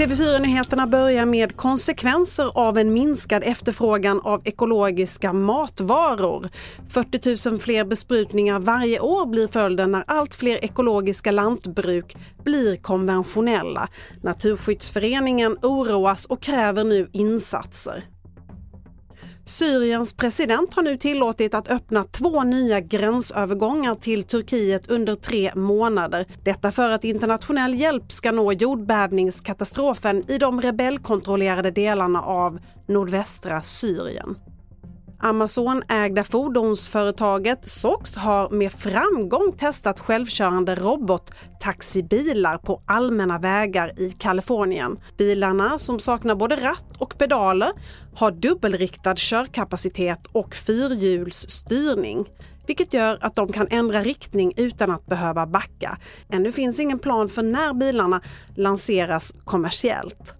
TV4-nyheterna börjar med konsekvenser av en minskad efterfrågan av ekologiska matvaror. 40 000 fler besprutningar varje år blir följden när allt fler ekologiska lantbruk blir konventionella. Naturskyddsföreningen oroas och kräver nu insatser. Syriens president har nu tillåtit att öppna två nya gränsövergångar till Turkiet under tre månader. Detta för att internationell hjälp ska nå jordbävningskatastrofen i de rebellkontrollerade delarna av nordvästra Syrien. Amazon-ägda fordonsföretaget Sox har med framgång testat självkörande robottaxibilar på allmänna vägar i Kalifornien. Bilarna, som saknar både ratt och pedaler, har dubbelriktad körkapacitet och fyrhjulsstyrning vilket gör att de kan ändra riktning utan att behöva backa. Ännu finns ingen plan för när bilarna lanseras kommersiellt.